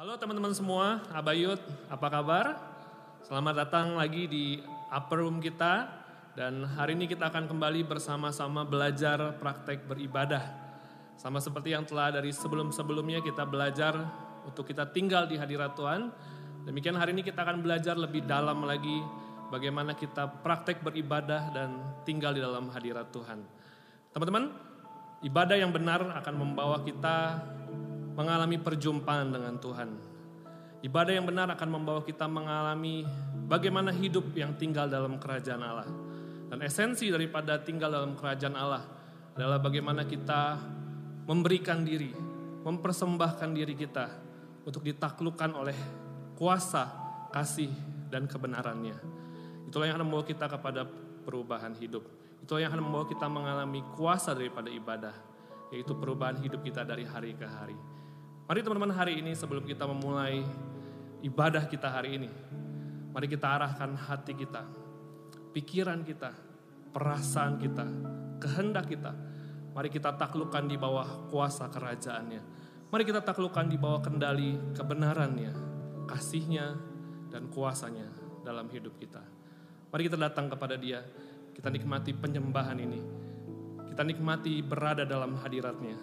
Halo teman-teman semua, Abayut, apa kabar? Selamat datang lagi di upper room kita dan hari ini kita akan kembali bersama-sama belajar praktek beribadah. Sama seperti yang telah dari sebelum-sebelumnya kita belajar untuk kita tinggal di hadirat Tuhan. Demikian hari ini kita akan belajar lebih dalam lagi bagaimana kita praktek beribadah dan tinggal di dalam hadirat Tuhan. Teman-teman, ibadah yang benar akan membawa kita mengalami perjumpaan dengan Tuhan. Ibadah yang benar akan membawa kita mengalami bagaimana hidup yang tinggal dalam kerajaan Allah. Dan esensi daripada tinggal dalam kerajaan Allah adalah bagaimana kita memberikan diri, mempersembahkan diri kita untuk ditaklukkan oleh kuasa, kasih, dan kebenarannya. Itulah yang akan membawa kita kepada perubahan hidup. Itulah yang akan membawa kita mengalami kuasa daripada ibadah, yaitu perubahan hidup kita dari hari ke hari. Mari teman-teman hari ini sebelum kita memulai ibadah kita hari ini, mari kita arahkan hati kita, pikiran kita, perasaan kita, kehendak kita. Mari kita taklukkan di bawah kuasa kerajaannya. Mari kita taklukkan di bawah kendali kebenarannya, kasihnya, dan kuasanya dalam hidup kita. Mari kita datang kepada dia, kita nikmati penyembahan ini. Kita nikmati berada dalam hadiratnya,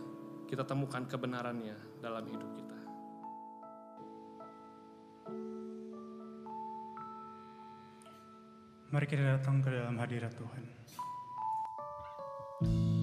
kita temukan kebenarannya dalam hidup kita. Mari kita datang ke dalam hadirat Tuhan. Who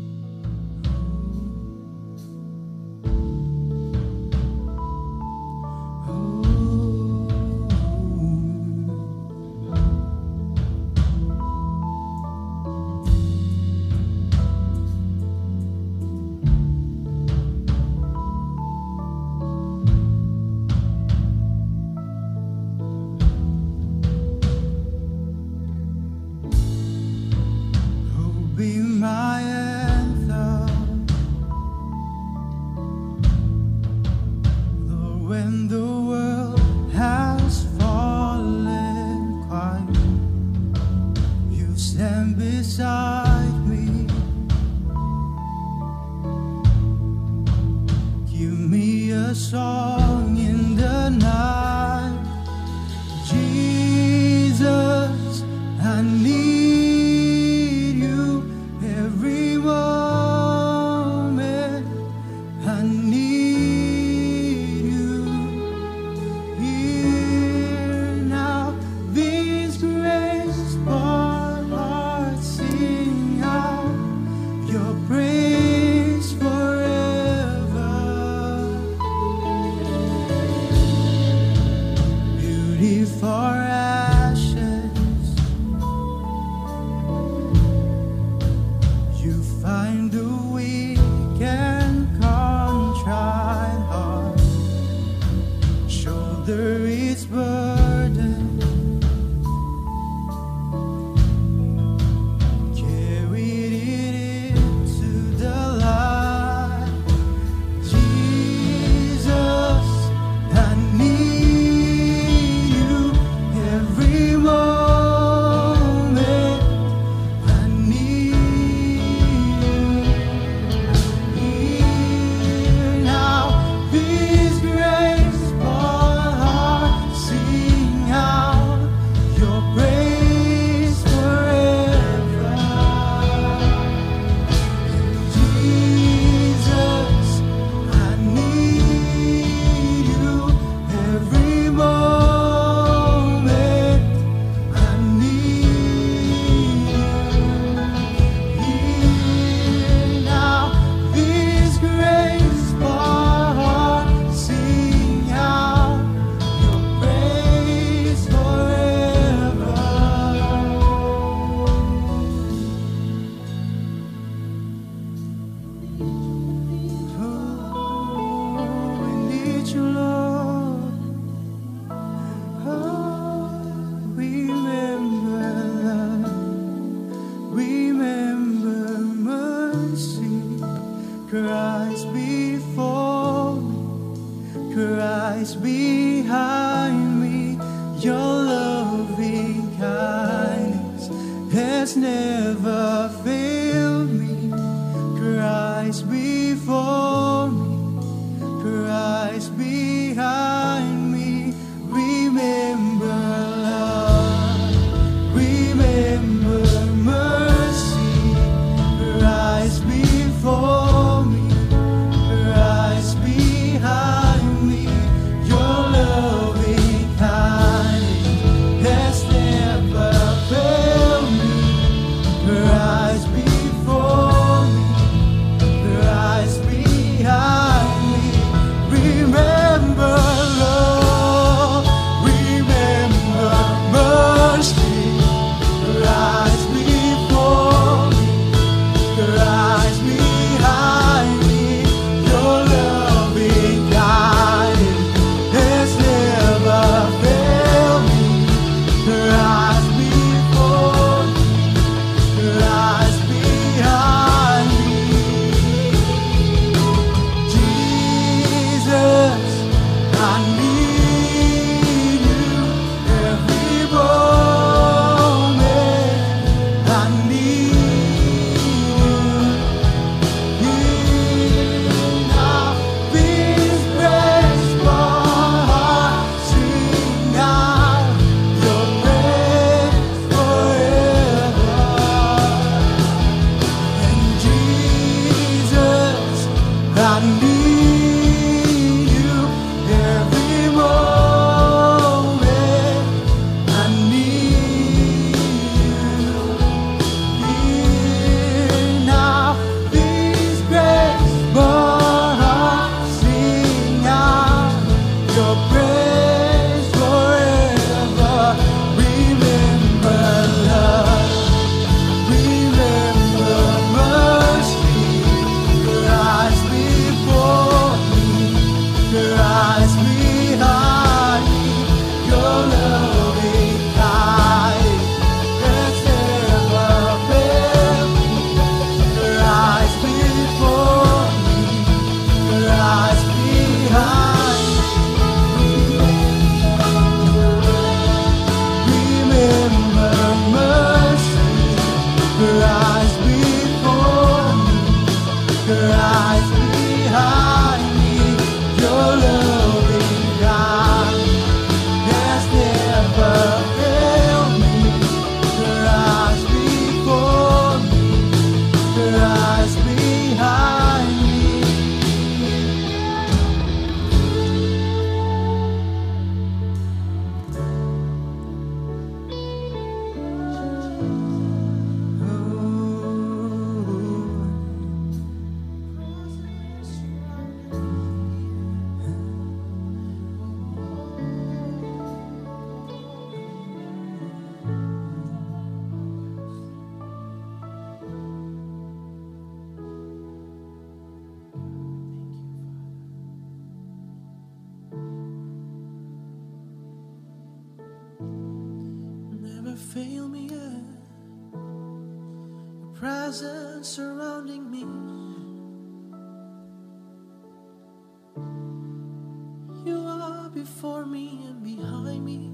before me and behind me.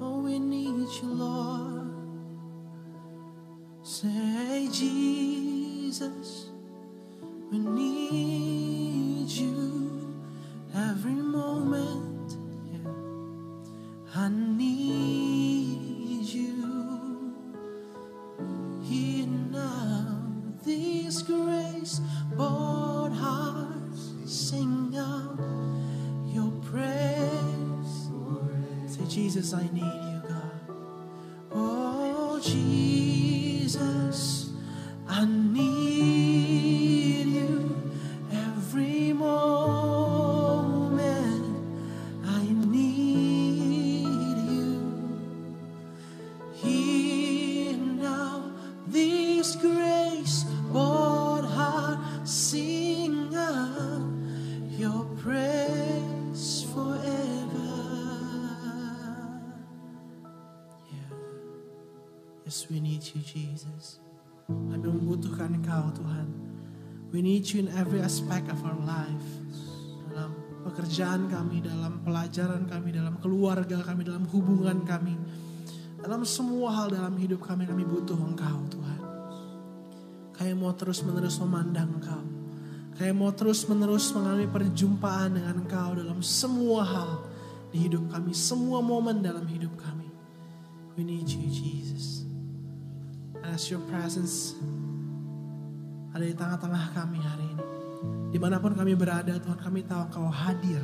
Oh, we need you, Lord. Say, Jesus, we need I need you, You in every aspect of our life. Dalam pekerjaan kami, dalam pelajaran kami, dalam keluarga kami, dalam hubungan kami. Dalam semua hal dalam hidup kami, kami butuh Engkau, Tuhan. Kami mau terus-menerus memandang Engkau. Kami mau terus-menerus mengalami perjumpaan dengan Engkau dalam semua hal di hidup kami, semua momen dalam hidup kami. We need you, Jesus. And as your presence ada di tengah-tengah kami hari ini. Di mana pun kami berada, Tuhan kami tahu Engkau hadir.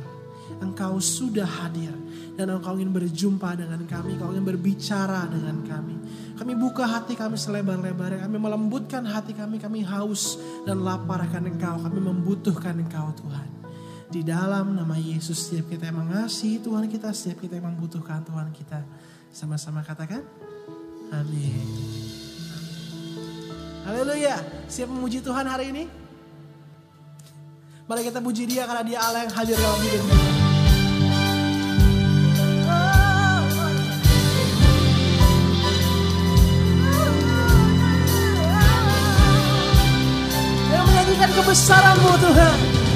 Engkau sudah hadir. Dan Engkau ingin berjumpa dengan kami. Engkau ingin berbicara dengan kami. Kami buka hati kami selebar-lebarnya. Kami melembutkan hati kami. Kami haus dan lapar akan Engkau. Kami membutuhkan Engkau Tuhan. Di dalam nama Yesus setiap kita yang mengasihi Tuhan kita. Setiap kita yang membutuhkan Tuhan kita. Sama-sama katakan. Amin. Haleluya. Siap memuji Tuhan hari ini? Mari kita puji dia karena dia Allah yang hadir dalam hidup kita. Kebesaranmu Tuhan.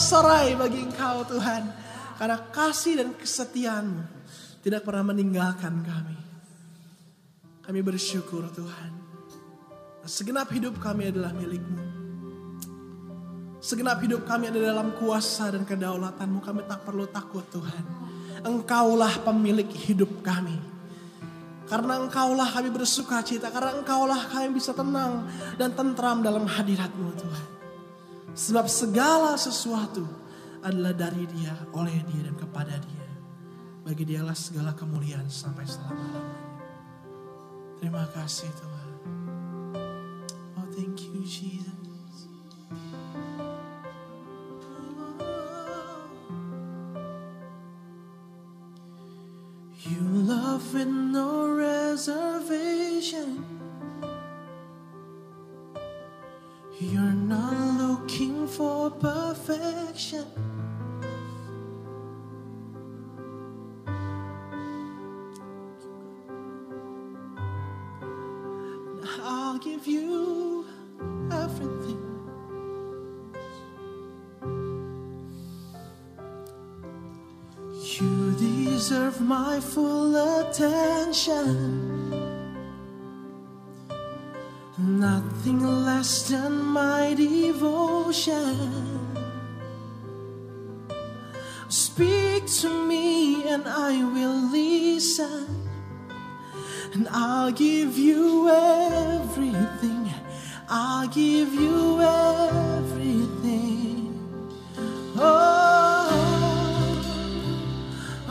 Bersorak-sorai bagi engkau Tuhan Karena kasih dan kesetiaanmu Tidak pernah meninggalkan kami Kami bersyukur Tuhan Segenap hidup kami adalah milikmu Segenap hidup kami ada dalam kuasa dan kedaulatanmu. Kami tak perlu takut Tuhan. Engkaulah pemilik hidup kami. Karena engkaulah kami bersuka cita. Karena engkaulah kami bisa tenang dan tentram dalam hadiratmu Tuhan. Sebab segala sesuatu adalah dari dia, oleh dia dan kepada dia. Bagi dialah segala kemuliaan sampai selama-lamanya. Terima kasih Tuhan. Oh thank you Jesus. With no reservation. You're not looking for perfection. I'll give you everything. You deserve my full attention. Nothing less than my devotion. Speak to me and I will listen. And I'll give you everything. I'll give you everything. Oh,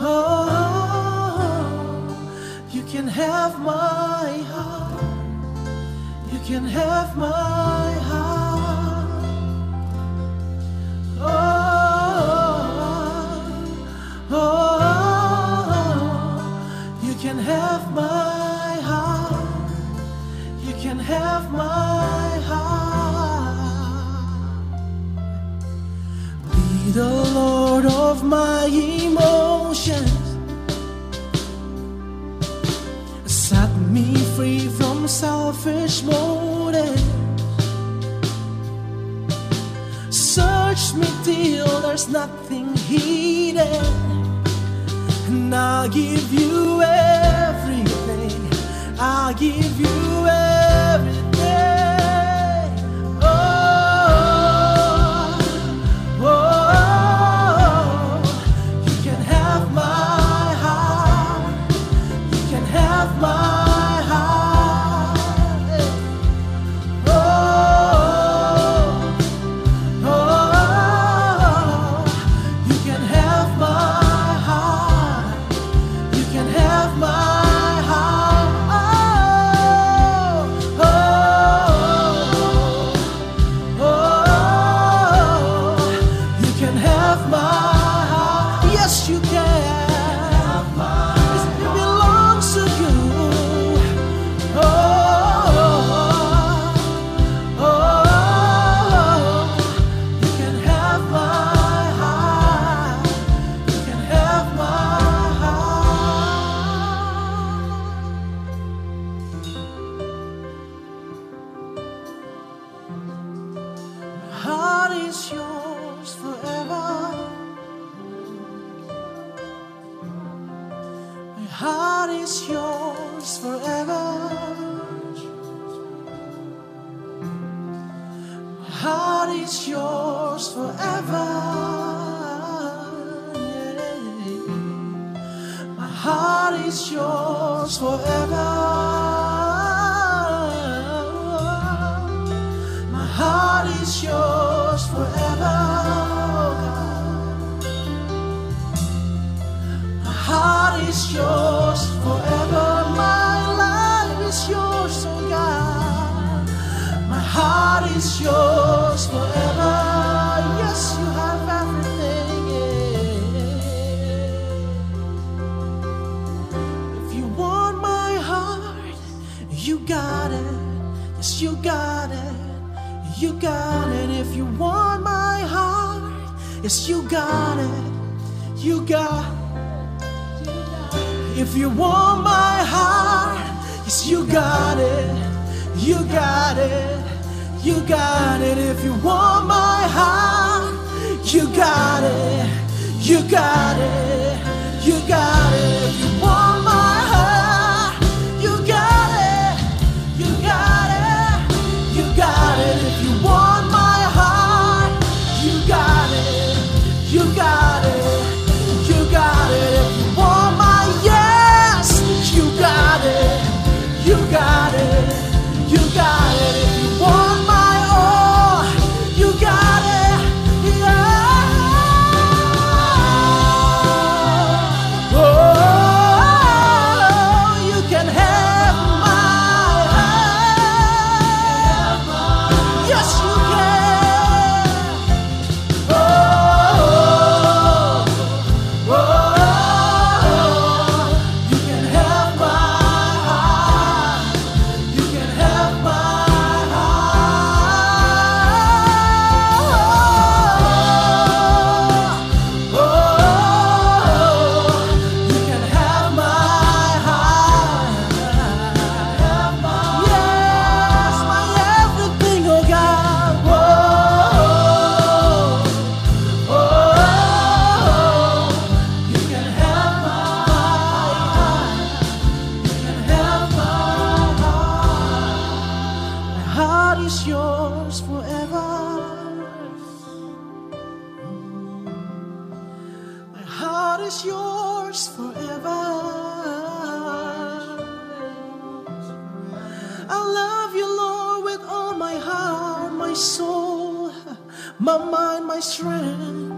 oh, oh, oh. you can have my heart. You can have my heart. Oh, oh, oh, you can have my heart. You can have my heart. Be the Lord of my emotions. Set me free selfish motives. Search me till there's nothing hidden. And I'll give you everything. I'll give you everything. Got it. You got if you want my heart, yes, you got it. You got it. You got it. If you want my heart, you got it. You got it. You got it. Is yours forever. I love you, Lord, with all my heart, my soul, my mind, my strength.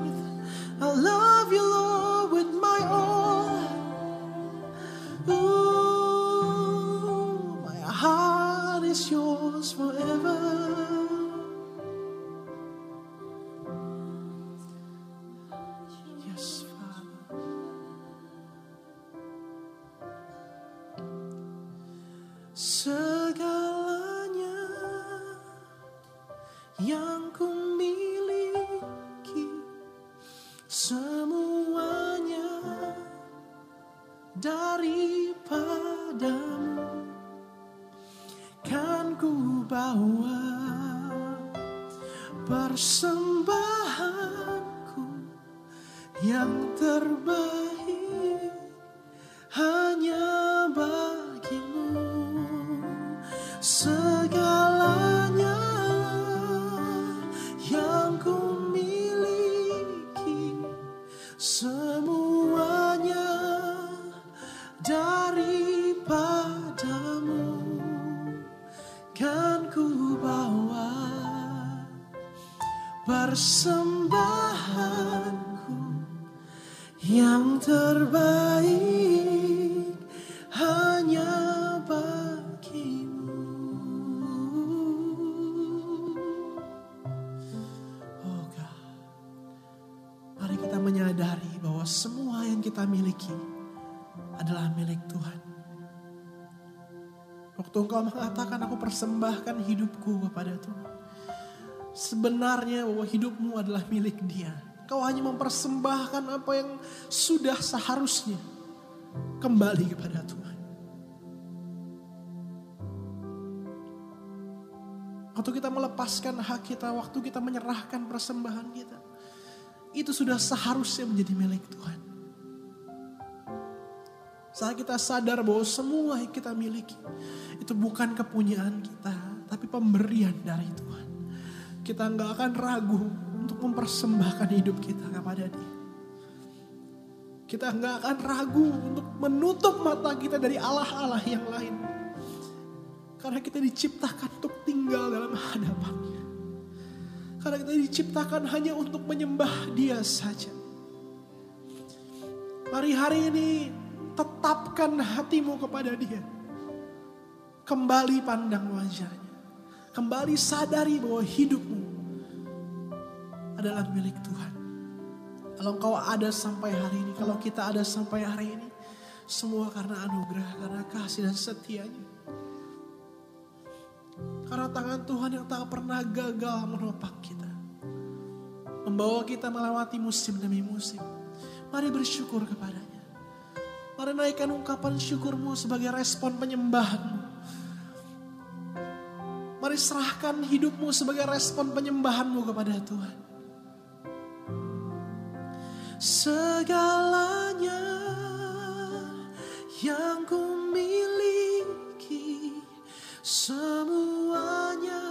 Bahwa semua yang kita miliki adalah milik Tuhan. Waktu engkau mengatakan aku persembahkan hidupku kepada Tuhan. Sebenarnya bahwa hidupmu adalah milik dia. Kau hanya mempersembahkan apa yang sudah seharusnya kembali kepada Tuhan. Waktu kita melepaskan hak kita, waktu kita menyerahkan persembahan kita. Itu sudah seharusnya menjadi milik Tuhan. Saat kita sadar bahwa semua yang kita miliki itu bukan kepunyaan kita, tapi pemberian dari Tuhan. Kita nggak akan ragu untuk mempersembahkan hidup kita kepada Dia. Kita nggak akan ragu untuk menutup mata kita dari Allah-Allah yang lain. Karena kita diciptakan untuk tinggal dalam hadapannya. Karena kita diciptakan hanya untuk menyembah dia saja. Mari hari ini tetapkan hatimu kepada dia. Kembali pandang wajahnya. Kembali sadari bahwa hidupmu adalah milik Tuhan. Kalau engkau ada sampai hari ini, kalau kita ada sampai hari ini, semua karena anugerah, karena kasih dan setianya. Karena tangan Tuhan yang tak pernah gagal menopang kita. Membawa kita melewati musim demi musim. Mari bersyukur kepadanya. Mari naikkan ungkapan syukurmu sebagai respon penyembahanmu. Mari serahkan hidupmu sebagai respon penyembahanmu kepada Tuhan. Segalanya yang ku semuanya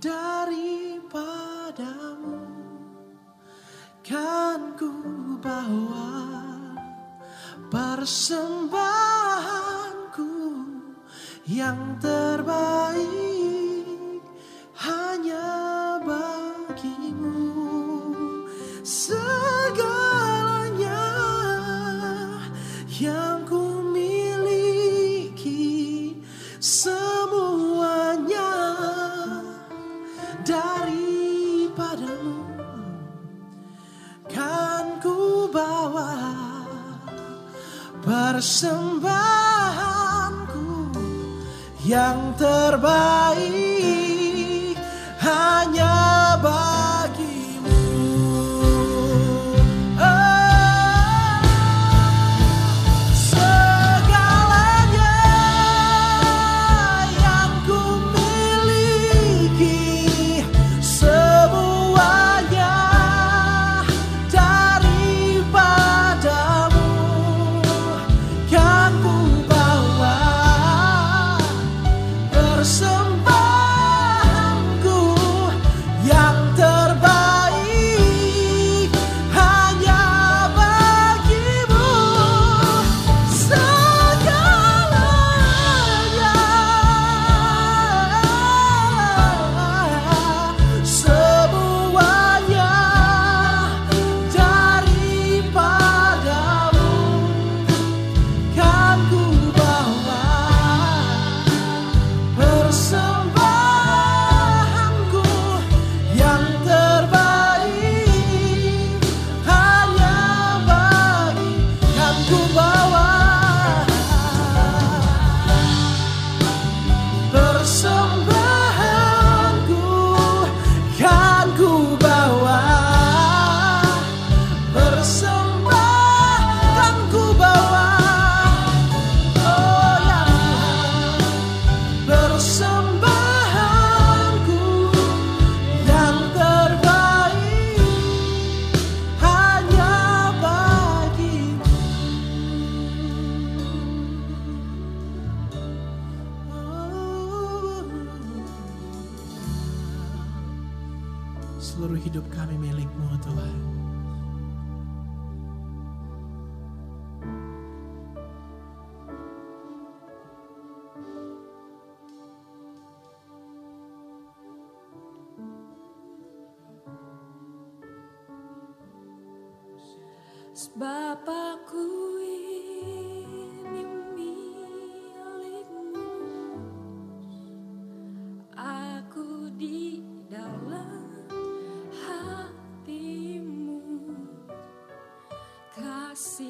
daripadamu. Kan ku bawa persembahanku yang terbaik persembahanku yang terbaik hanya Kasih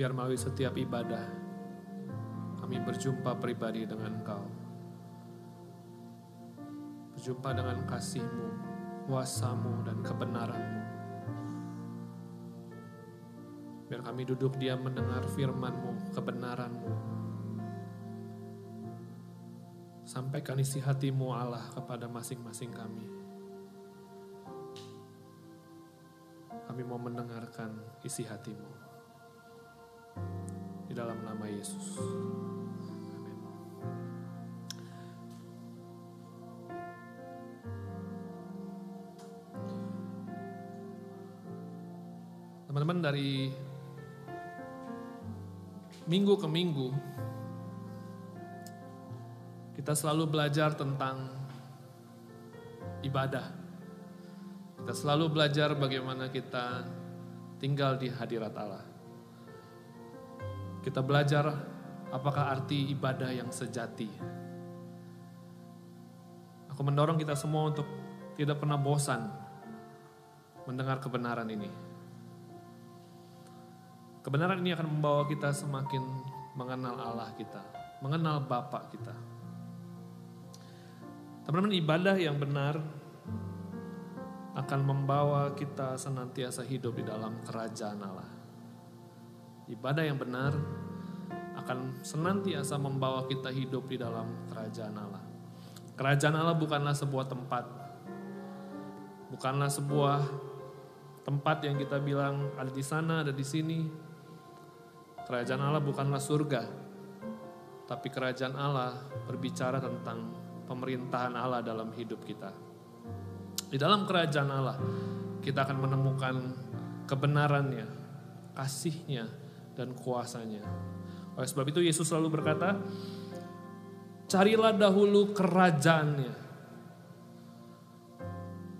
Biar melalui setiap ibadah, kami berjumpa pribadi dengan Engkau. Berjumpa dengan kasih-Mu, kuasa-Mu, dan kebenaran-Mu. Biar kami duduk diam mendengar firman-Mu, kebenaran-Mu. Sampaikan isi hatimu Allah kepada masing-masing kami. Kami mau mendengarkan isi hatimu. Yesus. Teman-teman dari minggu ke minggu kita selalu belajar tentang ibadah. Kita selalu belajar bagaimana kita tinggal di hadirat Allah. Kita belajar apakah arti ibadah yang sejati. Aku mendorong kita semua untuk tidak pernah bosan mendengar kebenaran ini. Kebenaran ini akan membawa kita semakin mengenal Allah kita, mengenal Bapa kita. Teman-teman, ibadah yang benar akan membawa kita senantiasa hidup di dalam kerajaan Allah. Ibadah yang benar akan senantiasa membawa kita hidup di dalam kerajaan Allah. Kerajaan Allah bukanlah sebuah tempat, bukanlah sebuah tempat yang kita bilang ada di sana, ada di sini. Kerajaan Allah bukanlah surga, tapi kerajaan Allah berbicara tentang pemerintahan Allah dalam hidup kita. Di dalam kerajaan Allah, kita akan menemukan kebenarannya, kasihnya, dan kuasanya. Oleh sebab itu Yesus selalu berkata, carilah dahulu kerajaannya.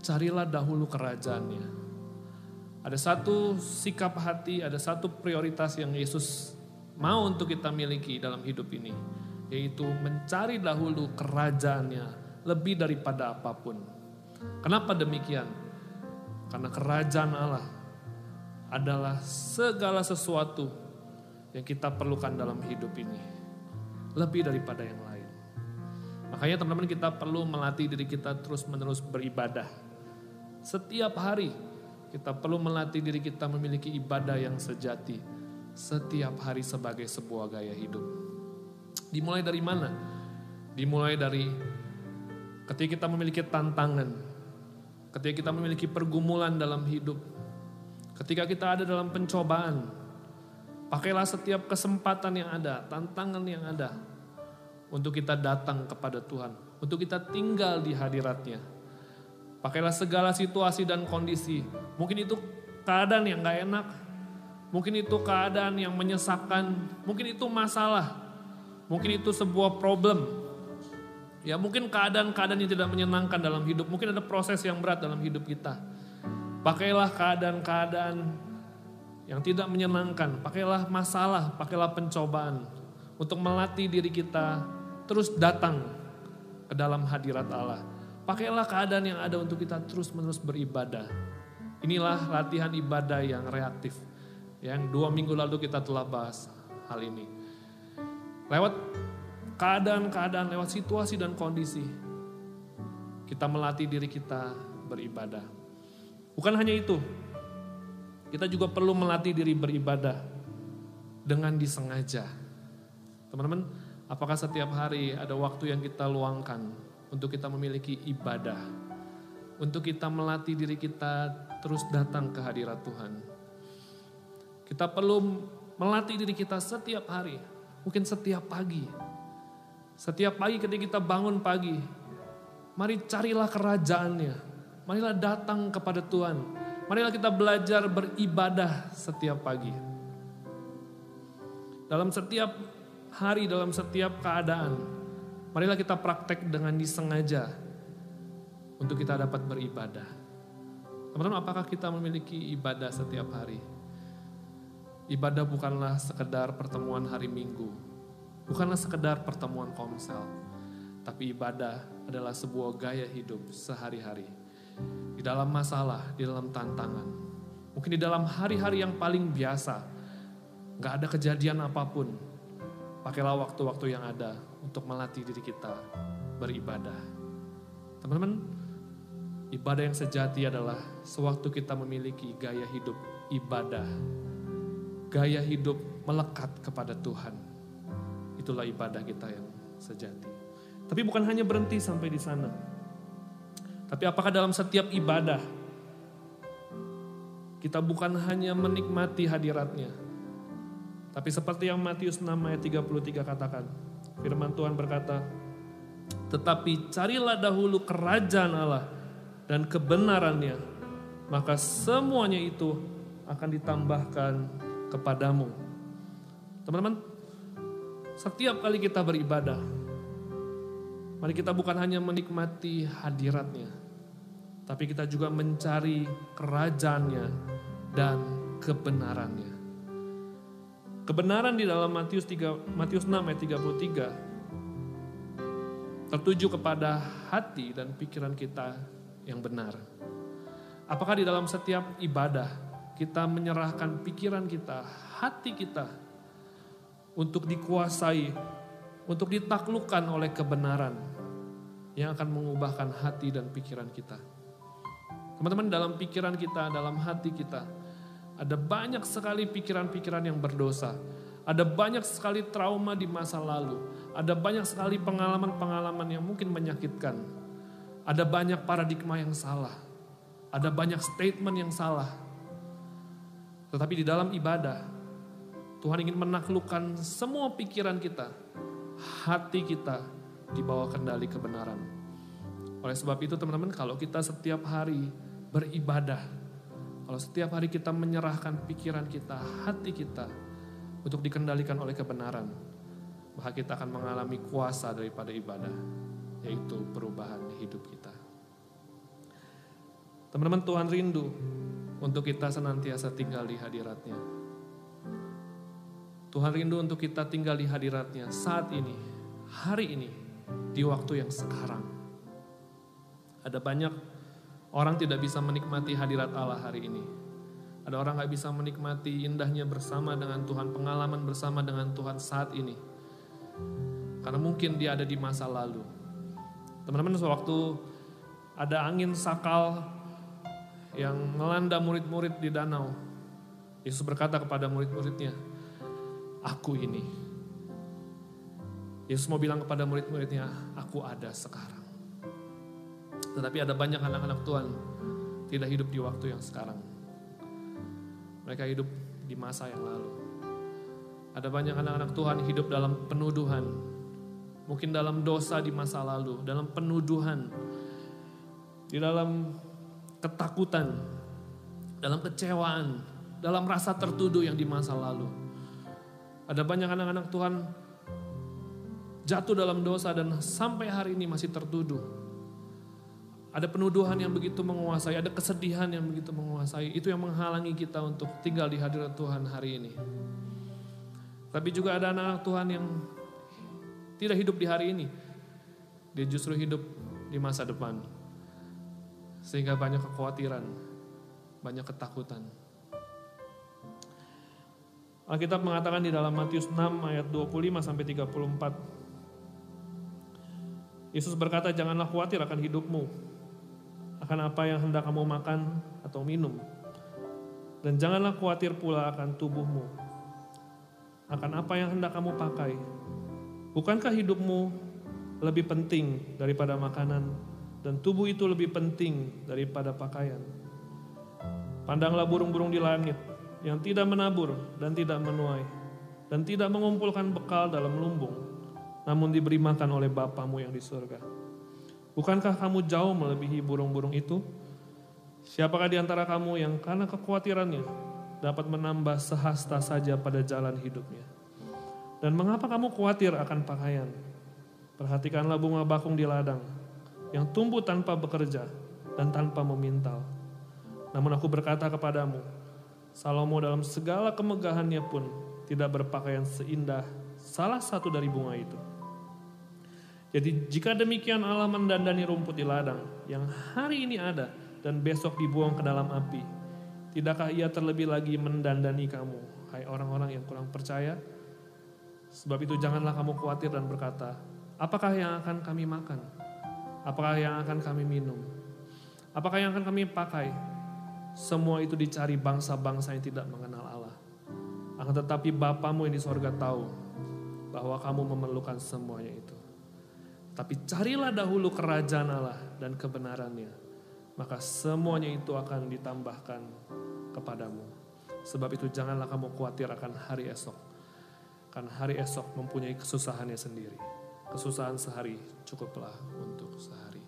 Carilah dahulu kerajaannya. Ada satu sikap hati, ada satu prioritas yang Yesus mau untuk kita miliki dalam hidup ini. Yaitu mencari dahulu kerajaannya lebih daripada apa pun. Kenapa demikian? Karena kerajaan Allah adalah segala sesuatu yang kita perlukan dalam hidup ini. Lebih daripada yang lain. Makanya teman-teman kita perlu melatih diri kita terus menerus beribadah. Setiap hari kita perlu melatih diri kita memiliki ibadah yang sejati. Setiap hari sebagai sebuah gaya hidup. Dimulai dari mana? Dimulai dari ketika kita memiliki tantangan. Ketika kita memiliki pergumulan dalam hidup. Ketika kita ada dalam pencobaan. Pakailah setiap kesempatan yang ada, tantangan yang ada. Untuk kita datang kepada Tuhan. Untuk kita tinggal di hadiratnya Pakailah segala situasi dan kondisi. Mungkin itu keadaan yang gak enak. Mungkin itu keadaan yang menyesakkan. Mungkin itu masalah. Mungkin itu sebuah problem. Ya mungkin keadaan-keadaan yang tidak menyenangkan dalam hidup. Mungkin ada proses yang berat dalam hidup kita. Pakailah keadaan-keadaan yang tidak menyenangkan. Pakailah masalah, pakailah pencobaan. Untuk melatih diri kita terus datang ke dalam hadirat Allah Pakailah keadaan yang ada untuk kita terus-menerus beribadah. Inilah latihan ibadah yang reaktif. Yang dua minggu lalu kita telah bahas hal ini. Lewat keadaan-keadaan, lewat situasi dan kondisi. Kita melatih diri kita beribadah. Bukan hanya itu. Kita juga perlu melatih diri beribadah dengan disengaja. Teman-teman, apakah setiap hari ada waktu yang kita luangkan untuk kita memiliki ibadah, untuk kita melatih diri kita terus datang ke hadirat Tuhan. Kita perlu melatih diri kita setiap hari, mungkin setiap pagi. Setiap pagi ketika kita bangun pagi, mari carilah kerajaannya. Marilah datang kepada Tuhan. Marilah kita belajar beribadah setiap pagi. Dalam setiap hari, dalam setiap keadaan, Marilah kita praktek dengan disengaja untuk kita dapat beribadah. Teman-teman, apakah kita memiliki ibadah setiap hari? Ibadah bukanlah sekedar pertemuan hari Minggu, bukanlah sekedar pertemuan komsel, tapi ibadah adalah sebuah gaya hidup sehari-hari. Di dalam masalah, di dalam tantangan, mungkin di dalam hari-hari yang paling biasa, gak ada kejadian apa pun, pakailah waktu-waktu yang ada untuk melatih diri kita beribadah. Teman-teman, ibadah yang sejati adalah sewaktu kita memiliki gaya hidup ibadah. Gaya hidup melekat kepada Tuhan. Itulah ibadah kita yang sejati. Tapi bukan hanya berhenti sampai di sana. Tapi apakah dalam setiap ibadah kita bukan hanya menikmati hadiratnya, tapi seperti yang Matius 6 ayat 33 katakan, Firman Tuhan berkata, tetapi carilah dahulu kerajaan Allah dan kebenarannya, maka semuanya itu akan ditambahkan kepadamu. Teman-teman, setiap kali kita beribadah, mari kita bukan hanya menikmati hadiratnya, tapi kita juga mencari kerajaannya dan kebenarannya. Kebenaran di dalam Matius 3 Matius 6 ayat 33 tertuju kepada hati dan pikiran kita yang benar. Apakah di dalam setiap ibadah kita menyerahkan pikiran kita, hati kita untuk dikuasai, untuk ditaklukkan oleh kebenaran yang akan mengubahkan hati dan pikiran kita. Teman-teman dalam pikiran kita, dalam hati kita, ada banyak sekali pikiran-pikiran yang berdosa. Ada banyak sekali trauma di masa lalu. Ada banyak sekali pengalaman-pengalaman yang mungkin menyakitkan. Ada banyak paradigma yang salah. Ada banyak statement yang salah. Tetapi di dalam ibadah, Tuhan ingin menaklukkan semua pikiran kita, hati kita di bawah kendali kebenaran. Oleh sebab itu teman-teman kalau kita setiap hari beribadah, kalau setiap hari kita menyerahkan pikiran kita, hati kita untuk dikendalikan oleh kebenaran, maka kita akan mengalami kuasa daripada ibadah, yaitu perubahan hidup kita. Teman-teman Tuhan rindu untuk kita senantiasa tinggal di hadiratnya. Tuhan rindu untuk kita tinggal di hadiratnya saat ini, hari ini, di waktu yang sekarang. Ada banyak orang tidak bisa menikmati hadirat Allah hari ini. Ada orang gak bisa menikmati indahnya bersama dengan Tuhan, pengalaman bersama dengan Tuhan saat ini. Karena mungkin dia ada di masa lalu. Teman-teman sewaktu ada angin sakal yang melanda murid-murid di danau. Yesus berkata kepada murid-muridnya, aku ini. Yesus mau bilang kepada murid-muridnya, aku ada sekarang. Tetapi ada banyak anak-anak Tuhan tidak hidup di waktu yang sekarang. Mereka hidup di masa yang lalu. Ada banyak anak-anak Tuhan hidup dalam penuduhan. Mungkin dalam dosa di masa lalu, dalam penuduhan. Di dalam ketakutan, dalam kecewaan, dalam rasa tertuduh yang di masa lalu. Ada banyak anak-anak Tuhan jatuh dalam dosa dan sampai hari ini masih tertuduh. Ada penuduhan yang begitu menguasai, ada kesedihan yang begitu menguasai. Itu yang menghalangi kita untuk tinggal di hadirat Tuhan hari ini. Tapi juga ada anak-anak Tuhan yang tidak hidup di hari ini. Dia justru hidup di masa depan. Sehingga banyak kekhawatiran, banyak ketakutan. Alkitab mengatakan di dalam Matius 6 ayat 25 sampai 34. Yesus berkata, "Janganlah khawatir akan hidupmu, akan apa yang hendak kamu makan atau minum. Dan janganlah khawatir pula akan tubuhmu, akan apa yang hendak kamu pakai. Bukankah hidupmu lebih penting daripada makanan dan tubuh itu lebih penting daripada pakaian? Pandanglah burung-burung di langit yang tidak menabur dan tidak menuai dan tidak mengumpulkan bekal dalam lumbung, namun diberi makan oleh Bapamu yang di surga. Bukankah kamu jauh melebihi burung-burung itu? Siapakah di antara kamu yang karena kekhawatirannya dapat menambah sehasta saja pada jalan hidupnya? Dan mengapa kamu khawatir akan pakaian? Perhatikanlah bunga bakung di ladang yang tumbuh tanpa bekerja dan tanpa memintal. Namun aku berkata kepadamu, Salomo dalam segala kemegahannya pun tidak berpakaian seindah salah satu dari bunga itu. Jadi jika demikian Allah mendandani rumput di ladang yang hari ini ada dan besok dibuang ke dalam api, tidakkah ia terlebih lagi mendandani kamu, hai orang-orang yang kurang percaya? Sebab itu janganlah kamu khawatir dan berkata, apakah yang akan kami makan? Apakah yang akan kami minum? Apakah yang akan kami pakai? Semua itu dicari bangsa-bangsa yang tidak mengenal Allah. Akan tetapi Bapamu yang di sorga tahu bahwa kamu memerlukan semuanya itu. Tapi carilah dahulu kerajaan Allah dan kebenarannya. Maka semuanya itu akan ditambahkan kepadamu. Sebab itu janganlah kamu khawatir akan hari esok. Karena hari esok mempunyai kesusahannya sendiri. Kesusahan sehari cukuplah untuk sehari.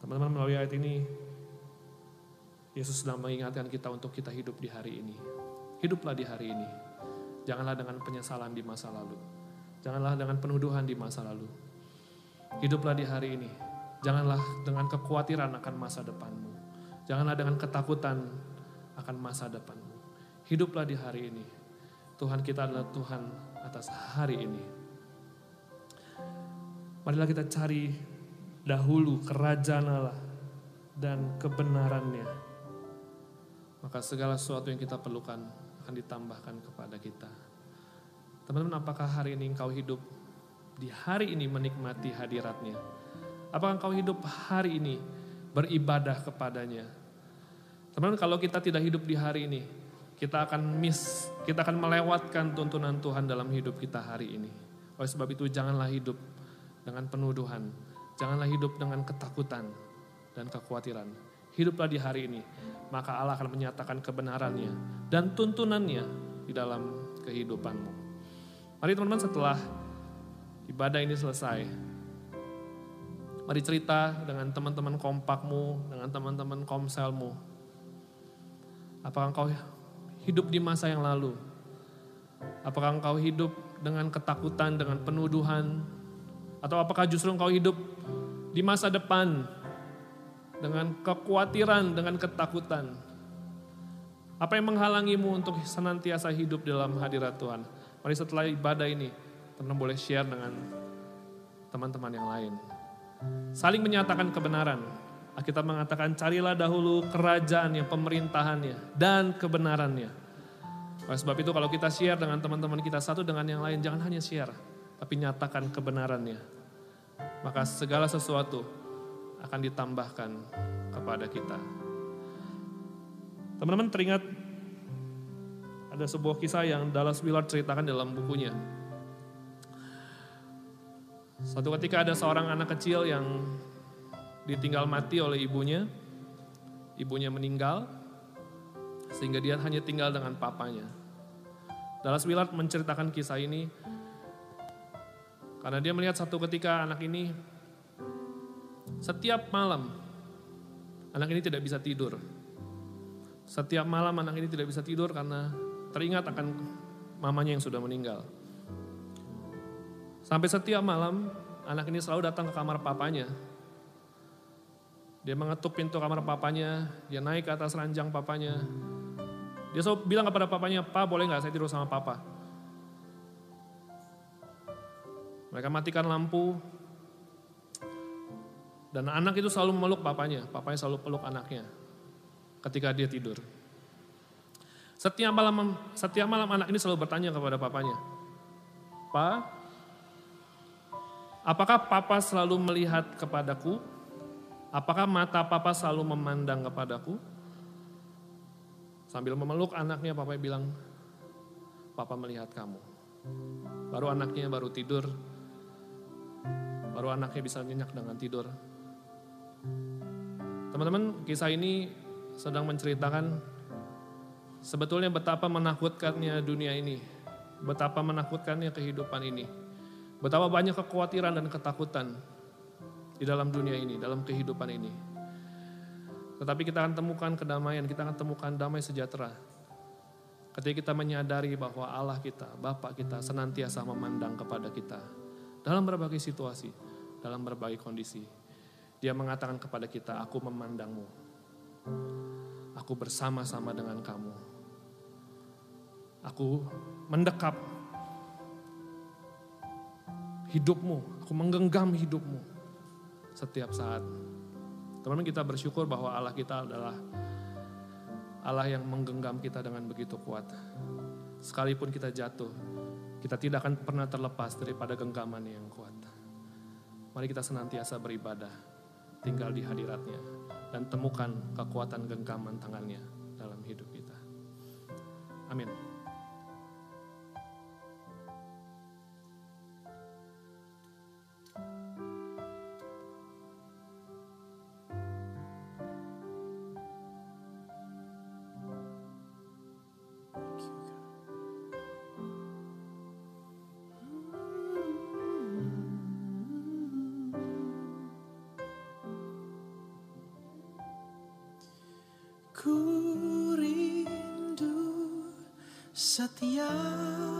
Teman-teman melalui ayat ini Yesus sedang mengingatkan kita untuk kita hidup di hari ini. Hiduplah di hari ini. Janganlah dengan penyesalan di masa lalu. Janganlah dengan penuduhan di masa lalu. Hiduplah di hari ini. Janganlah dengan kekhawatiran akan masa depanmu. Janganlah dengan ketakutan akan masa depanmu. Hiduplah di hari ini. Tuhan kita adalah Tuhan atas hari ini. Marilah kita cari dahulu kerajaan Allah dan kebenarannya. Maka segala sesuatu yang kita perlukan akan ditambahkan kepada kita. Teman-teman, apakah hari ini engkau hidup di hari ini menikmati hadiratnya? Apakah engkau hidup hari ini beribadah kepadanya? Teman-teman, kalau kita tidak hidup di hari ini, kita akan miss, kita akan melewatkan tuntunan Tuhan dalam hidup kita hari ini. Oleh sebab itu janganlah hidup dengan penuduhan, janganlah hidup dengan ketakutan dan kekhawatiran. Hiduplah di hari ini, maka Allah akan menyatakan kebenarannya dan tuntunannya di dalam kehidupanmu. Mari teman-teman setelah ibadah ini selesai, mari cerita dengan teman-teman kompakmu, dengan teman-teman komselmu. Apakah engkau hidup di masa yang lalu? Apakah engkau hidup dengan ketakutan, dengan penuduhan? Atau apakah justru engkau hidup di masa depan dengan kekhawatiran, dengan ketakutan? Apa yang menghalangimu untuk senantiasa hidup dalam hadirat Tuhan? Mari setelah ibadah ini, teman-teman boleh share dengan teman-teman yang lain. Saling menyatakan kebenaran. Kita mengatakan carilah dahulu kerajaan yang pemerintahannya dan kebenarannya. Oleh sebab itu kalau kita share dengan teman-teman kita satu dengan yang lain, jangan hanya share, tapi nyatakan kebenarannya. Maka segala sesuatu akan ditambahkan kepada kita. Teman-teman teringat ada sebuah kisah yang Dallas Willard ceritakan dalam bukunya. Suatu ketika ada seorang anak kecil yang ditinggal mati oleh ibunya. Ibunya meninggal sehingga dia hanya tinggal dengan papanya. Dallas Willard menceritakan kisah ini karena dia melihat satu ketika anak ini setiap malam anak ini tidak bisa tidur setiap malam anak ini tidak bisa tidur karena teringat akan mamanya yang sudah meninggal. Sampai setiap malam anak ini selalu datang ke kamar papanya. Dia mengetuk pintu kamar papanya, dia naik ke atas ranjang papanya. Dia selalu bilang kepada papanya, Pak boleh nggak saya tidur sama papa? Mereka matikan lampu, dan anak itu selalu memeluk papanya, papanya selalu peluk anaknya ketika dia tidur. Setiap malam setiap malam anak ini selalu bertanya kepada papanya, "Pak, apakah papa selalu melihat kepadaku? Apakah mata papa selalu memandang kepadaku?" Sambil memeluk anaknya, papa bilang, "Papa melihat kamu." Baru anaknya baru tidur. Baru anaknya bisa nyenyak dengan tidur. Teman-teman, kisah ini sedang menceritakan sebetulnya betapa menakutkannya dunia ini, betapa menakutkannya kehidupan ini, betapa banyak kekhawatiran dan ketakutan di dalam dunia ini, dalam kehidupan ini. Tetapi kita akan temukan kedamaian, kita akan temukan damai sejahtera. Ketika kita menyadari bahwa Allah kita, Bapak kita senantiasa memandang kepada kita dalam berbagai situasi, dalam berbagai kondisi. Dia mengatakan kepada kita, aku memandangmu. Aku bersama-sama dengan kamu. Aku mendekap hidupmu, aku menggenggam hidupmu setiap saat. Teman-teman kita bersyukur bahwa Allah kita adalah Allah yang menggenggam kita dengan begitu kuat. Sekalipun kita jatuh, kita tidak akan pernah terlepas daripada genggaman yang kuat. Mari kita senantiasa beribadah, tinggal di hadiratnya, dan temukan kekuatan genggaman tangannya dalam hidup kita. Amin. Setiap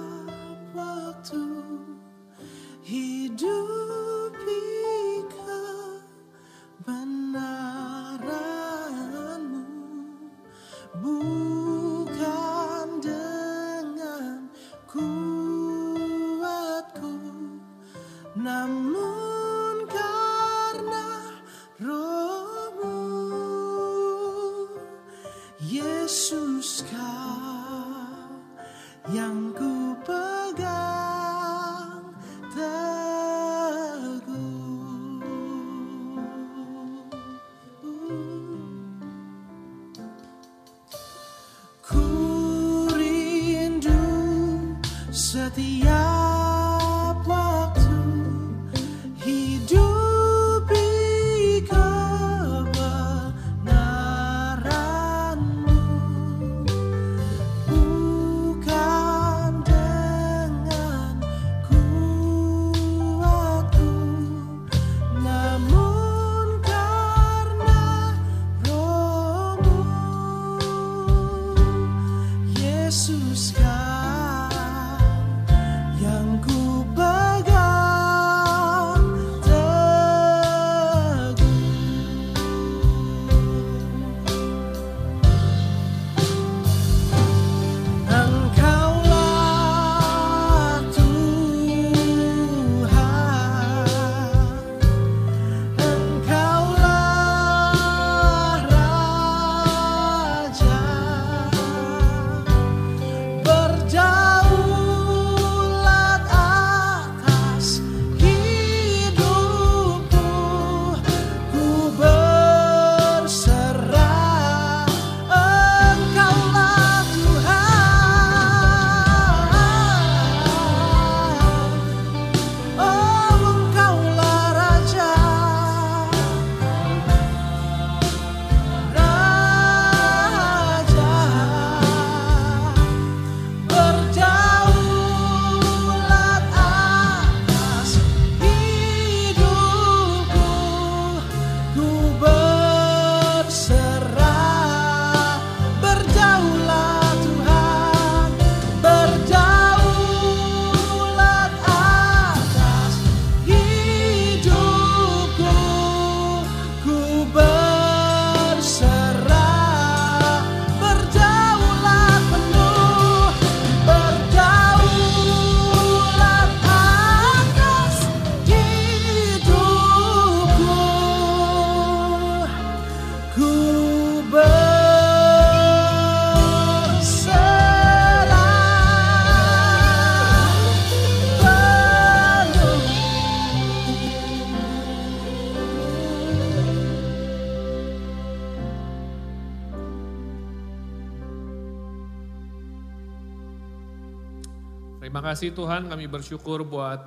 kasih Tuhan, kami bersyukur buat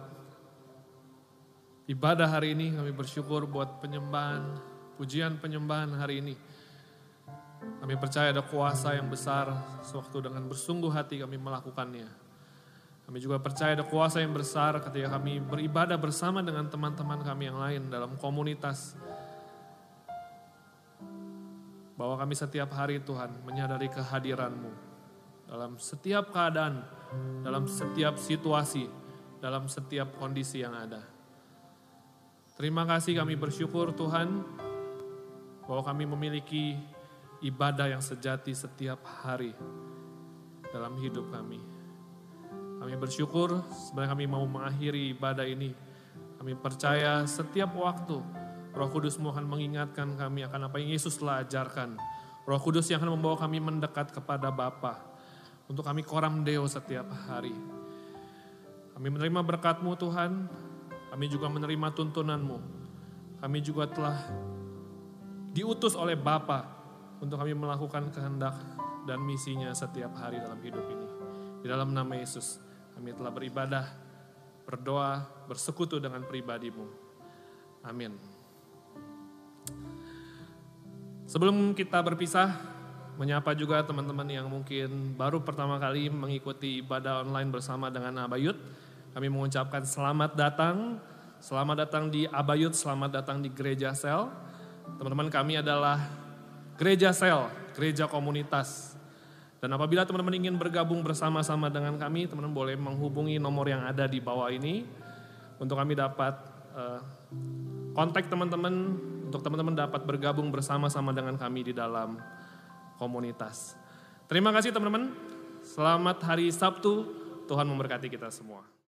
ibadah hari ini, kami bersyukur buat penyembahan, pujian penyembahan hari ini. Kami percaya ada kuasa yang besar sewaktu dengan bersungguh hati kami melakukannya. Kami juga percaya ada kuasa yang besar ketika kami beribadah bersama dengan teman-teman kami yang lain dalam komunitas. Bahwa kami setiap hari Tuhan menyadari kehadiran-Mu dalam setiap keadaan, dalam setiap situasi, dalam setiap kondisi yang ada. Terima kasih kami bersyukur Tuhan bahwa kami memiliki ibadah yang sejati setiap hari dalam hidup kami. Kami bersyukur sebenarnya kami mau mengakhiri ibadah ini. Kami percaya setiap waktu Roh Kudus akan mengingatkan kami akan apa yang Yesus telah ajarkan. Roh Kudus yang akan membawa kami mendekat kepada Bapa untuk kami koram deo setiap hari. Kami menerima berkat-Mu Tuhan, kami juga menerima tuntunan-Mu. Kami juga telah diutus oleh Bapa untuk kami melakukan kehendak dan misinya setiap hari dalam hidup ini. Di dalam nama Yesus, kami telah beribadah, berdoa, bersekutu dengan pribadimu. Amin. Sebelum kita berpisah, menyapa juga teman-teman yang mungkin baru pertama kali mengikuti ibadah online bersama dengan Abayut. Kami mengucapkan selamat datang, selamat datang di Abayut, selamat datang di Gereja Sel. Teman-teman kami adalah Gereja Sel, gereja komunitas. Dan apabila teman-teman ingin bergabung bersama-sama dengan kami, teman-teman boleh menghubungi nomor yang ada di bawah ini untuk kami dapat uh, kontak teman-teman untuk teman-teman dapat bergabung bersama-sama dengan kami di dalam komunitas. Terima kasih teman-teman. Selamat hari Sabtu. Tuhan memberkati kita semua.